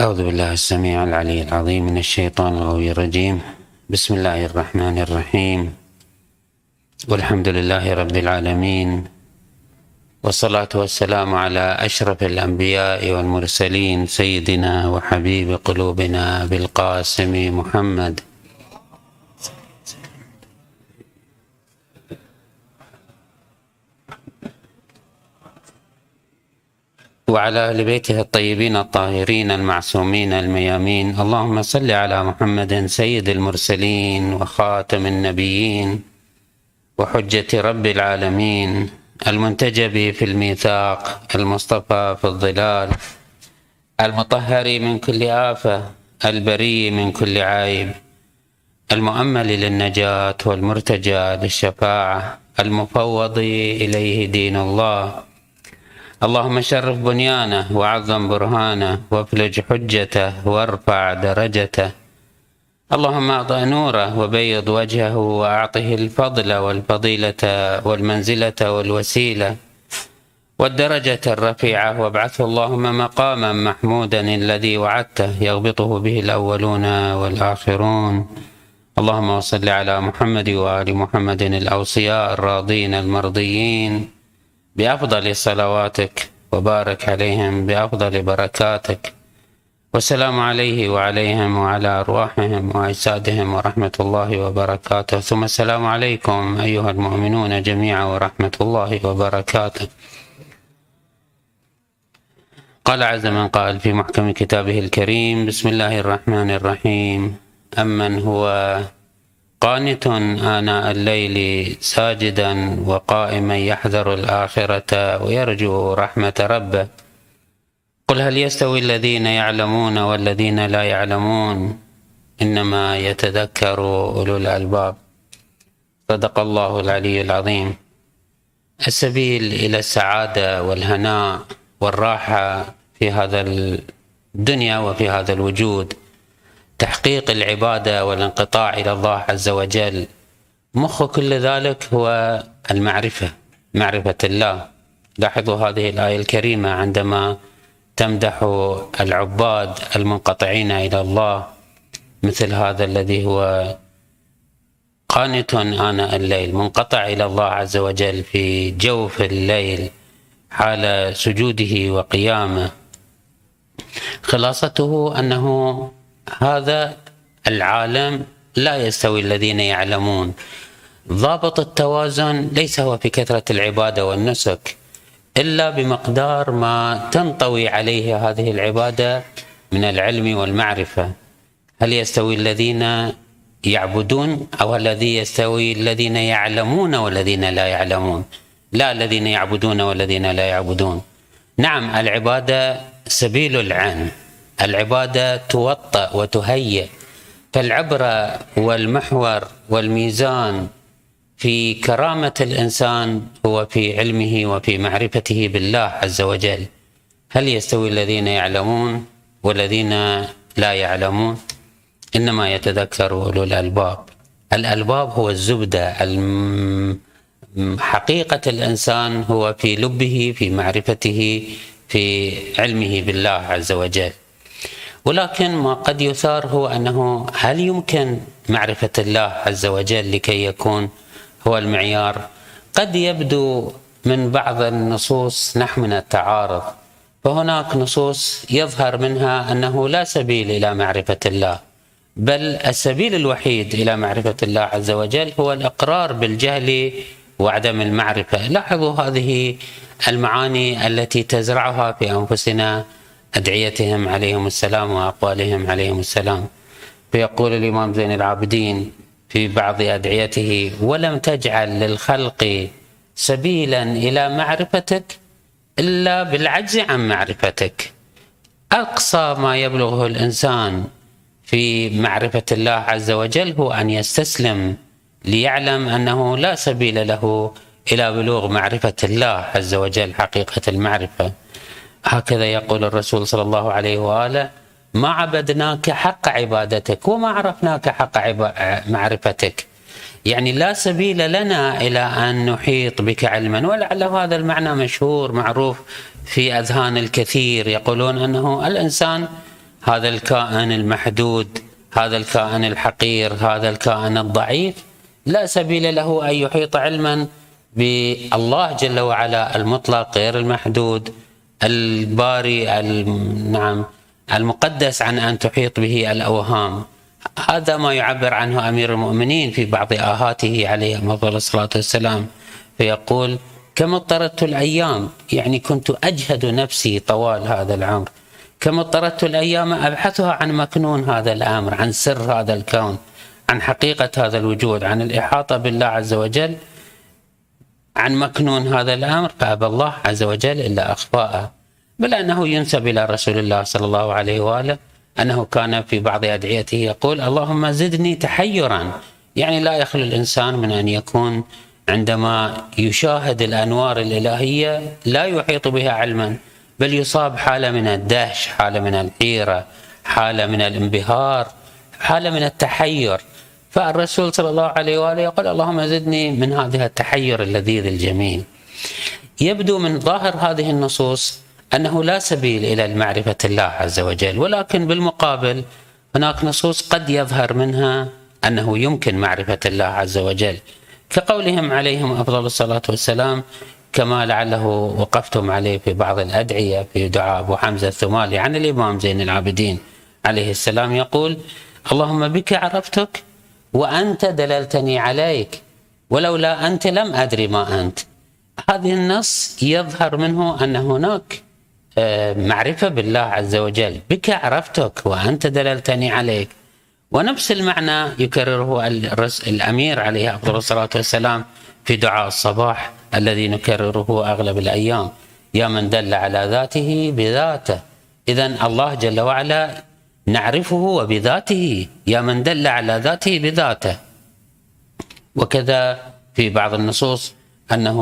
أعوذ بالله السميع العلي العظيم من الشيطان الغوي الرجيم. بسم الله الرحمن الرحيم. والحمد لله رب العالمين. والصلاة والسلام على أشرف الأنبياء والمرسلين سيدنا وحبيب قلوبنا بالقاسم محمد. وعلى أهل بيته الطيبين الطاهرين المعصومين الميامين. اللهم صل على محمد سيد المرسلين وخاتم النبيين وحجة رب العالمين. المنتجب في الميثاق المصطفى في الظلال المطهر من كل آفة البري من كل عيب المؤمل للنجاة والمرتجى للشفاعة المفوض إليه دين الله. اللهم شرف بنيانه وعظم برهانه وافلج حجته وارفع درجته. اللهم أعطه نوره وبيض وجهه وأعطه الفضل والفضيلة والمنزلة والوسيلة والدرجة الرفيعة. وابعثه اللهم مقاما محمودا الذي وعدته يغبطه به الأولون والآخرون. اللهم صل على محمد وآل محمد الأوصياء الراضين المرضيين. بأفضل صلواتك وبارك عليهم بأفضل بركاتك. والسلام عليه وعليهم وعلى أرواحهم وأجسادهم ورحمة الله وبركاته. ثم السلام عليكم أيها المؤمنون جميعا ورحمة الله وبركاته. قال عز من قال في محكم كتابه الكريم بسم الله الرحمن الرحيم. أمن هو قانت آناء الليل ساجدا وقائما يحذر الآخرة ويرجو رحمة ربه. قل هل يستوي الذين يعلمون والذين لا يعلمون؟ إنما يتذكر أولو الألباب. صدق الله العلي العظيم. السبيل إلى السعادة والهناء والراحة في هذا الدنيا وفي هذا الوجود. تحقيق العبادة والانقطاع إلى الله عز وجل مخ كل ذلك هو المعرفة معرفة الله. لاحظوا هذه الآية الكريمة عندما تمدح العباد المنقطعين إلى الله مثل هذا الذي هو قانت آناء الليل منقطع إلى الله عز وجل في جوف الليل حال سجوده وقيامه. خلاصته أنه هذا العالم لا يستوي الذين يعلمون. ضابط التوازن ليس هو في كثرة العبادة والنسك إلا بمقدار ما تنطوي عليه هذه العبادة من العلم والمعرفة. هل يستوي الذين يعبدون أو الذي يستوي الذين يعلمون والذين لا يعلمون؟ لا الذين يعبدون والذين لا يعبدون. نعم العبادة سبيل العلم. العبادة توطأ وتهيئ فالعبرة والمحور والميزان في كرامة الإنسان هو في علمه وفي معرفته بالله عز وجل. هل يستوي الذين يعلمون والذين لا يعلمون؟ إنما يتذكر أولو الألباب. الألباب هو الزبدة. حقيقة الإنسان هو في لبه في معرفته في علمه بالله عز وجل. ولكن ما قد يثار هو أنه هل يمكن معرفة الله عز وجل لكي يكون هو المعيار؟ قد يبدو من بعض النصوص نحو التعارض فهناك نصوص يظهر منها أنه لا سبيل إلى معرفة الله بل السبيل الوحيد إلى معرفة الله عز وجل هو الإقرار بالجهل وعدم المعرفة، لاحظوا هذه المعاني التي تزرعها في أنفسنا أدعيتهم عليهم السلام وأقوالهم عليهم السلام. فيقول الإمام زين العابدين في بعض أدعيته ولم تجعل للخلق سبيلا إلى معرفتك إلا بالعجز عن معرفتك. أقصى ما يبلغه الإنسان في معرفة الله عز وجل هو أن يستسلم ليعلم أنه لا سبيل له إلى بلوغ معرفة الله عز وجل حقيقة المعرفة. هكذا يقول الرسول صلى الله عليه وآله ما عبدناك حق عبادتك وما عرفناك حق معرفتك. يعني لا سبيل لنا إلى أن نحيط بك علما ولعل هذا المعنى مشهور معروف في أذهان الكثير. يقولون أنه الإنسان هذا الكائن المحدود هذا الكائن الحقير هذا الكائن الضعيف لا سبيل له أن يحيط علما بالله جل وعلا المطلق غير المحدود. الباري نعم المقدس عن أن تحيط به الأوهام. هذا ما يعبر عنه أمير المؤمنين في بعض آهاته عليه أفضل الصلاة والسلام فيقول كما اضطردت الأيام يعني كنت أجهد نفسي طوال هذا العمر. كما اضطردت الأيام أبحثها عن مكنون هذا الأمر عن سر هذا الكون عن حقيقة هذا الوجود عن الإحاطة بالله عز وجل عن مكنون هذا الأمر فابى الله عز وجل إلا اخفاءه بل أنه ينسب إلى رسول الله صلى الله عليه وآله أنه كان في بعض أدعيته يقول اللهم زدني تحيرا. يعني لا يخلو الإنسان من أن يكون عندما يشاهد الأنوار الإلهية لا يحيط بها علما بل يصاب حالة من الدهش، حالة من الحيرة، حالة من الانبهار، حالة من التحير. فالرسول صلى الله عليه وآله يقول اللهم زدني من هذا التحير اللذيذ الجميل. يبدو من ظاهر هذه النصوص أنه لا سبيل إلى معرفه الله عز وجل، ولكن بالمقابل هناك نصوص قد يظهر منها أنه يمكن معرفة الله عز وجل. كقولهم عليهم أفضل الصلاة والسلام كما لعله وقفتم عليه في بعض الأدعية في دعاء أبو حمزة الثمالي عن الإمام زين العابدين عليه السلام يقول: اللهم بك عرفتك وأنت دللتني عليك ولولا أنت لم أدري ما أنت. هذه النص يظهر منه أن هناك آه، معرفة بالله عز وجل، بك عرفتك وأنت دللتني عليك. ونفس المعنى يكرره الأمير عليه أفضل الصلاة والسلام في دعاء الصباح الذي نكرره أغلب الأيام يا من دل على ذاته بذاته اذا الله جل وعلا نعرفه وبذاته يا من دل على ذاته بذاته. وكذا في بعض النصوص أنه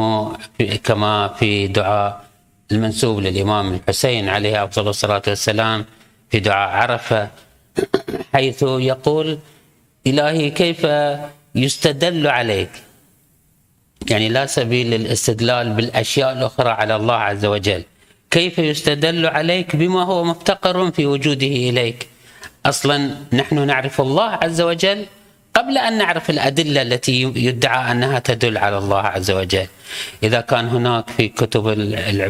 كما في دعاء المنسوب للإمام الحسين عليه أفضل الصلاة والسلام في دعاء عرفة حيث يقول إلهي كيف يستدل عليك؟ يعني لا سبيل للاستدلال بالأشياء الأخرى على الله عز وجل. كيف يستدل عليك بما هو مفتقر في وجوده إليك؟ أصلا نحن نعرف الله عز وجل قبل أن نعرف الأدلة التي يدعى أنها تدل على الله عز وجل. إذا كان هناك في كتب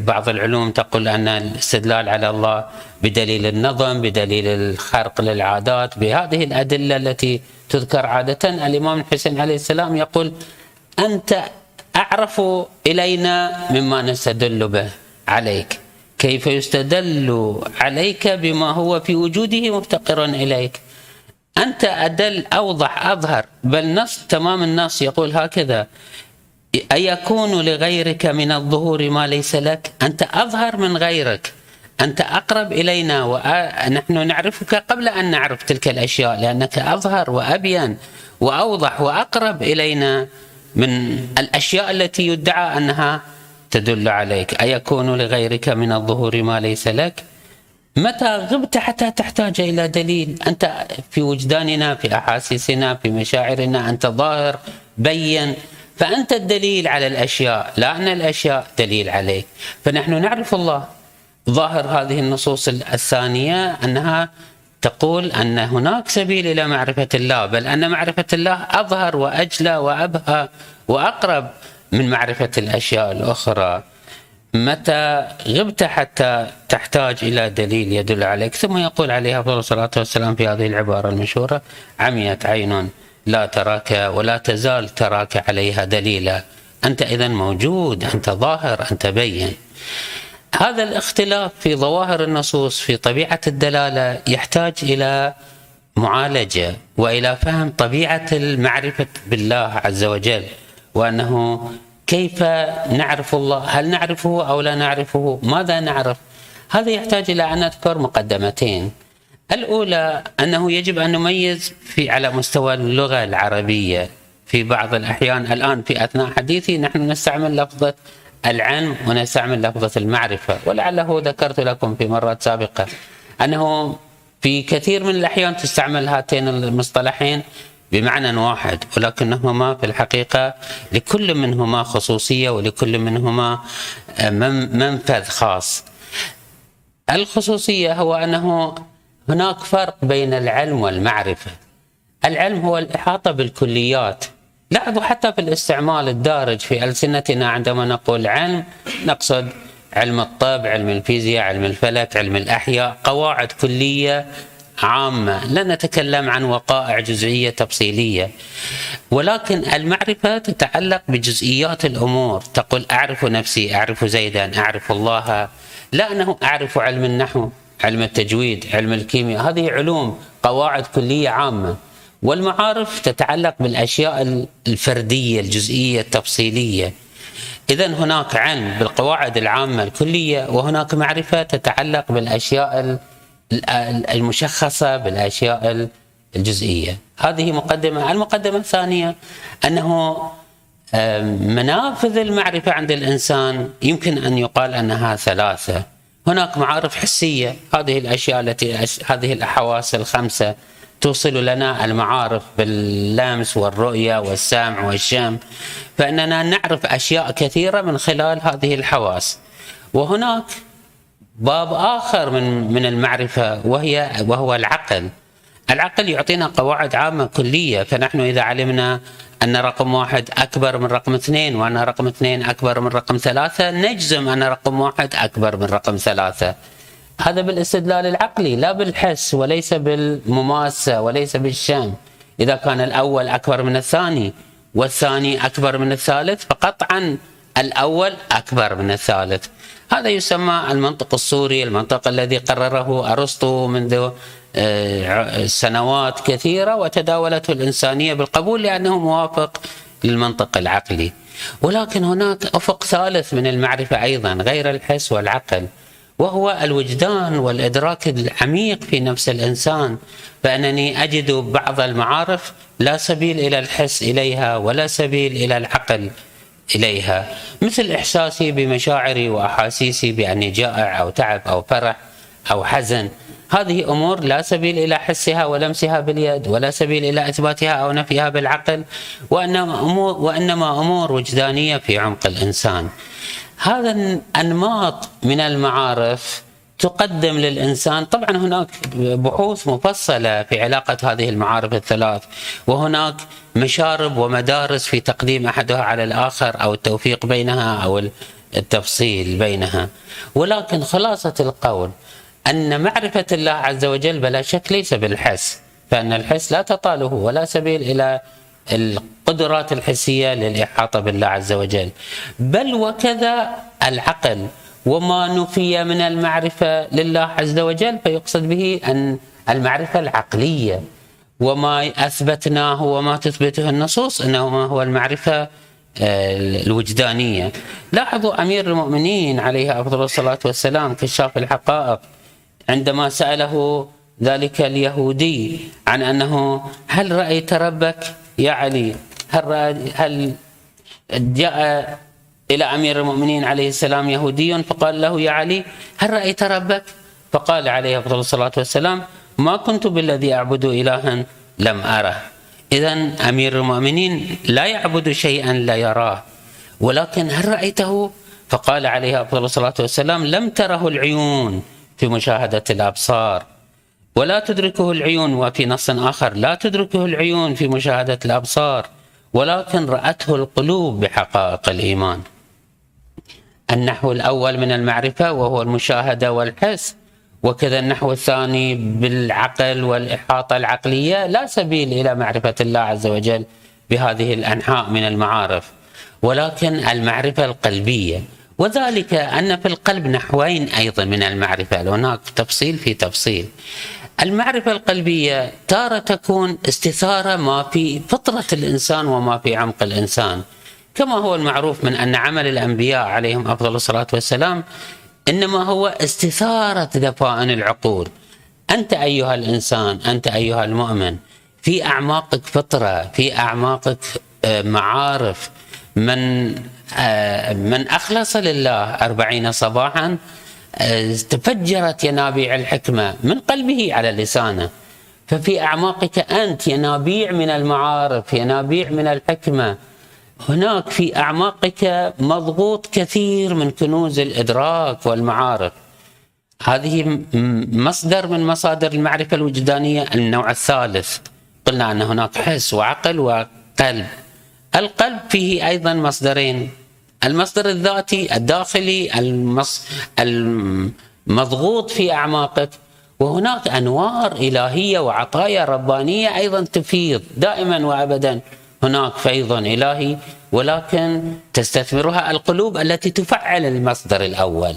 بعض العلوم تقول أن الاستدلال على الله بدليل النظم بدليل الخرق للعادات بهذه الأدلة التي تذكر عادة الإمام الحسين عليه السلام يقول أنت أعرف إلينا مما نستدل به عليك. كيف يستدل عليك بما هو في وجوده مفتقر إليك؟ أنت أدل أوضح أظهر بل نص تمام النص يقول هكذا. أيكون لغيرك من الظهور ما ليس لك؟ أنت أظهر من غيرك. أنت أقرب إلينا ونحن نعرفك قبل أن نعرف تلك الأشياء لأنك أظهر وأبين وأوضح وأقرب إلينا من الأشياء التي يدعى أنها تدل عليك. أيكون لغيرك من الظهور ما ليس لك؟ متى غبت حتى تحتاج إلى دليل؟ أنت في وجداننا في أحاسيسنا في مشاعرنا أنت ظاهر بين. فأنت الدليل على الأشياء لا أن الأشياء دليل عليك. فنحن نعرف الله. ظاهر هذه النصوص الثانية أنها تقول أن هناك سبيل إلى معرفة الله بل أن معرفة الله أظهر وأجلى وأبهى وأقرب. من معرفة الأشياء الأخرى. متى غبت حتى تحتاج إلى دليل يدل عليك؟ ثم يقول عليه أفضل الصلاة والسلام في هذه العبارة المشهورة عميت عين لا تراك ولا تزال تراك عليها دليلا. أنت إذا موجود أنت ظاهر أنت بين. هذا الاختلاف في ظواهر النصوص في طبيعة الدلالة يحتاج إلى معالجة وإلى فهم طبيعة المعرفة بالله عز وجل. وأنه كيف نعرف الله؟ هل نعرفه أو لا نعرفه؟ ماذا نعرف؟ هذا يحتاج إلى أن نذكر مقدمتين. الأولى أنه يجب أن نميز في على مستوى اللغة العربية. في بعض الأحيان الآن في أثناء حديثي نحن نستعمل لفظة العلم ونستعمل لفظة المعرفة. ولعله ذكرت لكم في مرات سابقة أنه في كثير من الأحيان تستعمل هاتين المصطلحين بمعنى واحد ولكنهما في الحقيقة لكل منهما خصوصية ولكل منهما منفذ خاص. الخصوصية هو أنه هناك فرق بين العلم والمعرفة. العلم هو الإحاطة بالكليات. لاحظوا حتى في الاستعمال الدارج في ألسنتنا عندما نقول علم نقصد علم الطب علم الفيزياء علم الفلك علم الأحياء قواعد كلية عامة لا نتكلم عن وقائع جزئية تفصيلية. ولكن المعرفة تتعلق بجزئيات الأمور. تقول أعرف نفسي أعرف زيدا أعرف الله. لا أنه أعرف علم النحو علم التجويد علم الكيمياء. هذه علوم قواعد كلية عامة. والمعارف تتعلق بالأشياء الفردية الجزئية التفصيلية. اذا هناك علم بالقواعد العامة الكلية وهناك معرفة تتعلق بالأشياء المشخصة بالأشياء الجزئية. هذه مقدمة. المقدمة الثانية أنه منافذ المعرفة عند الإنسان يمكن أن يقال أنها ثلاثة. هناك معارف حسية. هذه الأشياء التي هذه الحواس الخمسة توصل لنا المعارف باللمس والرؤية والسمع والشم. فإننا نعرف أشياء كثيرة من خلال هذه الحواس. وهناك باب آخر من من المعرفة وهي وهو العقل. العقل يعطينا قواعد عامة كلية فنحن إذا علمنا أن رقم واحد أكبر من رقم اثنين وأن رقم اثنين أكبر من رقم ثلاثة نجزم أن رقم واحد أكبر من رقم ثلاثة. هذا بالاستدلال العقلي لا بالحس وليس بالمماسة وليس بالشم إذا كان الأول أكبر من الثاني والثاني أكبر من الثالث فقطعا الأول أكبر من الثالث. هذا يسمى المنطق السوري المنطق الذي قرره أرسطو منذ آه، سنوات كثيرة وتداولته الإنسانية بالقبول لأنه موافق للمنطق العقلي. ولكن هناك أفق ثالث من المعرفة أيضا غير الحس والعقل وهو الوجدان والإدراك العميق في نفس الإنسان. فأنني أجد بعض المعارف لا سبيل إلى الحس إليها ولا سبيل إلى العقل. إليها مثل إحساسي بمشاعري وأحاسيسي باني جائع أو تعب أو فرح أو حزن. هذه أمور لا سبيل إلى حسها ولمسها باليد ولا سبيل إلى إثباتها أو نفيها بالعقل وإنما أمور وإنما أمور وجدانية في عمق الإنسان. هذا انماط من المعارف تقدم للإنسان. طبعا هناك بحوث مفصلة في علاقة هذه المعارف الثلاث وهناك مشارب ومدارس في تقديم أحدها على الآخر أو التوفيق بينها أو التفصيل بينها. ولكن خلاصة القول أن معرفة الله عز وجل بلا شك ليس بالحس فأن الحس لا تطاله ولا سبيل إلى القدرات الحسية للإحاطة بالله عز وجل. بل وكذا العقل. وما نفي من المعرفة لله عز وجل فيقصد به أن المعرفة العقلية. وما أثبتناه وما تثبته النصوص إنه هو المعرفة آه، الوجدانية. لاحظوا أمير المؤمنين عليه أفضل الصلاة والسلام كشاف الحقائق عندما سأله ذلك اليهودي عن أنه هل رأيت ربك يا علي؟ هل هل جاء إلى أمير المؤمنين عليه السلام يهودي فقال له يا علي هل رأيت ربك؟ فقال عليه أفضل الصلاة والسلام ما كنت بالذي أعبد إلها لم أره إذا أمير المؤمنين لا يعبد شيئا لا يراه ولكن هل رأيته؟ فقال عليه أفضل الصلاة والسلام لم تره العيون في مشاهدة الأبصار ولا تدركه العيون وفي نص آخر لا تدركه العيون في مشاهدة الأبصار ولكن رأته القلوب بحقائق الإيمان النحو الأول من المعرفة وهو المشاهدة والحس وكذا النحو الثاني بالعقل والإحاطة العقلية لا سبيل إلى معرفة الله عز وجل بهذه الأنحاء من المعارف. ولكن المعرفة القلبية وذلك أن في القلب نحوين أيضا من المعرفة. هناك تفصيل في تفصيل. المعرفة القلبية تارة تكون استثارة ما في فطرة الإنسان وما في عمق الإنسان. كما هو المعروف من أن عمل الأنبياء عليهم أفضل الصلاة والسلام إنما هو استثارة دفائن العقول. أنت أيها الإنسان أنت أيها المؤمن في أعماقك فطرة في أعماقك آه، معارف من آه، من أخلص لله أربعين صباحا تفجرت ينابيع الحكمة من قلبه على لسانه. ففي أعماقك أنت ينابيع من المعارف ينابيع من الحكمة. هناك في أعماقك مضغوط كثير من كنوز الإدراك والمعارف. هذه مصدر من مصادر المعرفة الوجدانية النوع الثالث. قلنا أن هناك حس وعقل وقلب. القلب فيه أيضا مصدرين. المصدر الذاتي الداخلي المص... المضغوط في أعماقك. وهناك أنوار إلهية وعطايا ربانية أيضا تفيض دائما وأبدا. هناك فيض إلهي ولكن تستثمرها القلوب التي تفعل المصدر الأول.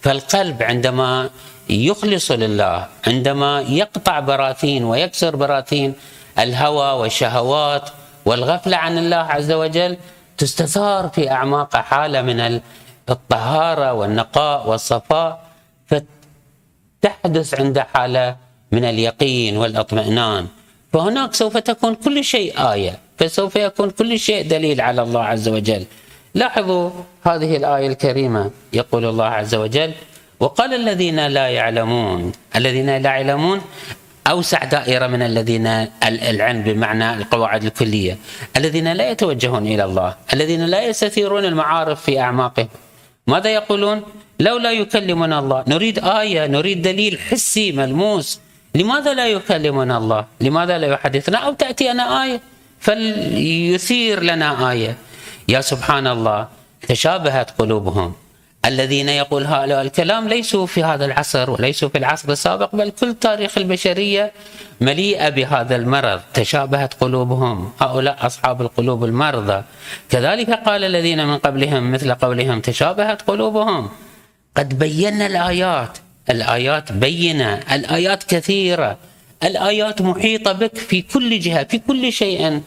فالقلب عندما يخلص لله عندما يقطع براثين ويكسر براثين الهوى والشهوات والغفلة عن الله عز وجل تستثار في أعماق حالة من الطهارة والنقاء والصفاء فتحدث عند حالة من اليقين والإطمئنان. فهناك سوف تكون كل شيء آية فسوف يكون كل شيء دليل على الله عز وجل. لاحظوا هذه الآية الكريمة يقول الله عز وجل وقال الذين لا يعلمون الذين لا يعلمون أوسع دائرة من الذين العلم بمعنى القواعد الكلية. الذين لا يتوجهون إلى الله الذين لا يستثيرون المعارف في أعماقهم. ماذا يقولون؟ لولا يكلمنا الله. نريد آية نريد دليل حسي ملموس. لماذا لا يكلمنا الله؟ لماذا لا يحدثنا؟ أو تأتي أنا آية. فليثير لنا آية. يا سبحان الله تشابهت قلوبهم. الذين يقول هؤلاء الكلام ليسوا في هذا العصر وليسوا في العصر السابق بل كل تاريخ البشرية مليئة بهذا المرض. تشابهت قلوبهم. هؤلاء أصحاب القلوب المرضى. كذلك قال الذين من قبلهم مثل قولهم تشابهت قلوبهم. قد بينا الآيات. الآيات بينة الآيات كثيرة الآيات محيطة بك في كل جهة في كل شيء.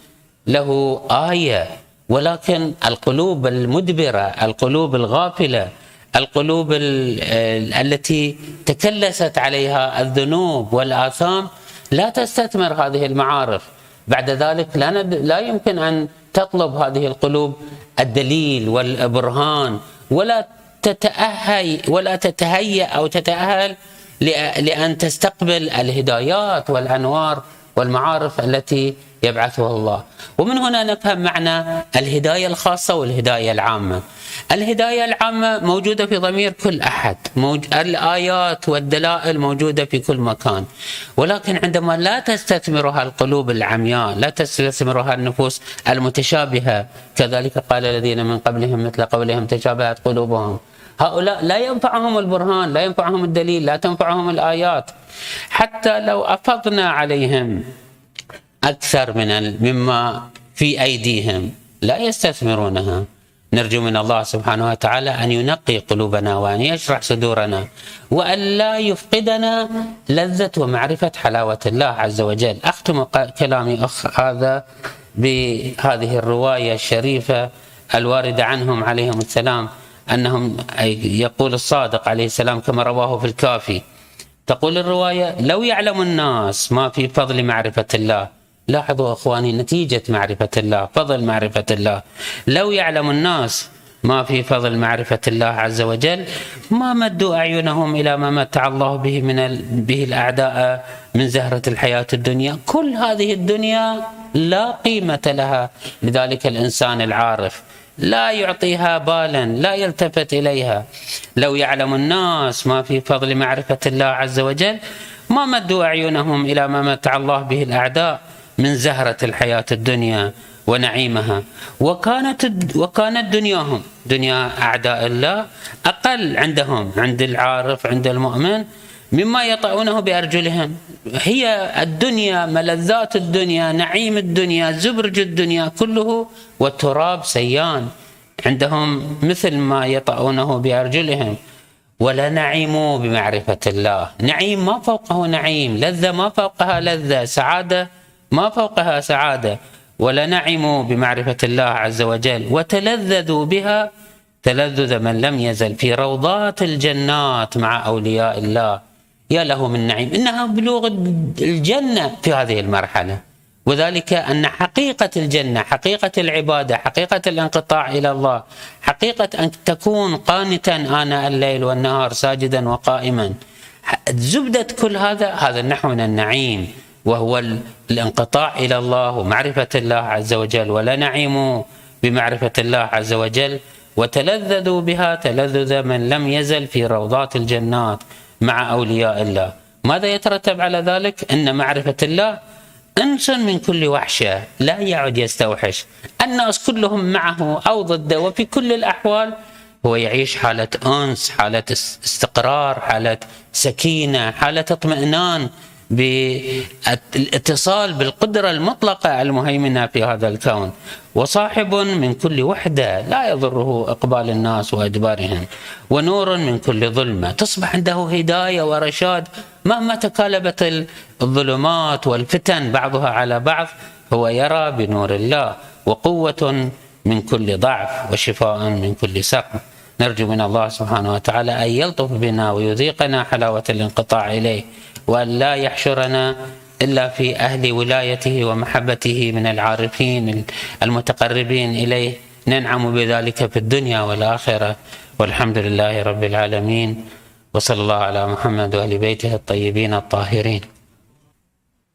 له آية ولكن القلوب المدبرة القلوب الغافلة القلوب التي تكلست عليها الذنوب والآثام لا تستثمر هذه المعارف. بعد ذلك لا, لا يمكن أن تطلب هذه القلوب الدليل والبرهان ولا تتأهي ولا تتهيأ أو تتأهل لأن تستقبل الهدايات والأنوار والمعارف التي يبعثها الله. ومن هنا نفهم معنى الهداية الخاصة والهداية العامة. الهداية العامة موجودة في ضمير كل أحد. موج... الآيات والدلائل موجودة في كل مكان. ولكن عندما لا تستثمرها القلوب العمياء لا تستثمرها النفوس المتشابهة كذلك قال الذين من قبلهم مثل قولهم تشابهت قلوبهم. هؤلاء لا ينفعهم البرهان لا ينفعهم الدليل لا تنفعهم الآيات. حتى لو أفضنا عليهم أكثر من مما في أيديهم لا يستثمرونها. نرجو من الله سبحانه وتعالى أن ينقي قلوبنا وأن يشرح صدورنا وأن لا يفقدنا لذة ومعرفة حلاوة الله عز وجل. أختم كلامي أخ هذا بهذه الرواية الشريفة الواردة عنهم عليهم السلام. أنهم يقول الصادق عليه السلام كما رواه في الكافي تقول الرواية لو يعلم الناس ما في فضل معرفة الله لاحظوا أخواني نتيجة معرفة الله فضل معرفة الله. لو يعلم الناس ما في فضل معرفة الله عز وجل ما مدوا أعينهم إلى ما متع الله به من به الأعداء من زهرة الحياة الدنيا. كل هذه الدنيا لا قيمة لها. لذلك الإنسان العارف لا يعطيها بالا لا يلتفت إليها. لو يعلم الناس ما في فضل معرفة الله عز وجل ما مدوا أعينهم إلى ما متع الله به الأعداء من زهرة الحياة الدنيا ونعيمها. وكانت وكانت دنياهم دنيا أعداء الله أقل عندهم عند العارف عند المؤمن. مما يطعونه بأرجلهم هي الدنيا ملذات الدنيا نعيم الدنيا زبرج الدنيا كله والتراب سيان. عندهم مثل ما يطعونه بأرجلهم ولا نعيموا بمعرفة الله. نعيم ما فوقه نعيم. لذة ما فوقها لذة. سعادة ما فوقها سعادة. ولنعموا بمعرفة الله عز وجل. وتلذذوا بها. تلذذ من لم يزل في روضات الجنات مع أولياء الله. يا له من نعيم. إنها بلوغ الجنة في هذه المرحلة. وذلك أن حقيقة الجنة حقيقة العبادة حقيقة الانقطاع إلى الله حقيقة أن تكون قانتا آناء الليل والنهار ساجدا وقائما. زبدة كل هذا هذا النحو من النعيم وهو الانقطاع إلى الله ومعرفة الله عز وجل. ولا نعيموا بمعرفة الله عز وجل. وتلذذوا بها تلذذ من لم يزل في روضات الجنات. مع أولياء الله. ماذا يترتب على ذلك؟ أن معرفة الله أنس من كل وحشة لا يعد يستوحش. الناس كلهم معه أو ضده وفي كل الأحوال هو يعيش حالة أنس حالة استقرار حالة سكينة حالة اطمئنان. بالاتصال بالقدرة المطلقة المهيمنة في هذا الكون. وصاحب من كل وحدة لا يضره إقبال الناس وإدبارهم ونور من كل ظلمة. تصبح عنده هداية ورشاد مهما تكالبت الظلمات والفتن بعضها على بعض هو يرى بنور الله وقوة من كل ضعف وشفاء من كل سقم. نرجو من الله سبحانه وتعالى أن يلطف بنا ويذيقنا حلاوة الانقطاع إليه. وأن لا يحشرنا إلا في أهل ولايته ومحبته من العارفين المتقربين إليه. ننعم بذلك في الدنيا والآخرة. والحمد لله رب العالمين. وصلى الله على محمد وآل بيته الطيبين الطاهرين.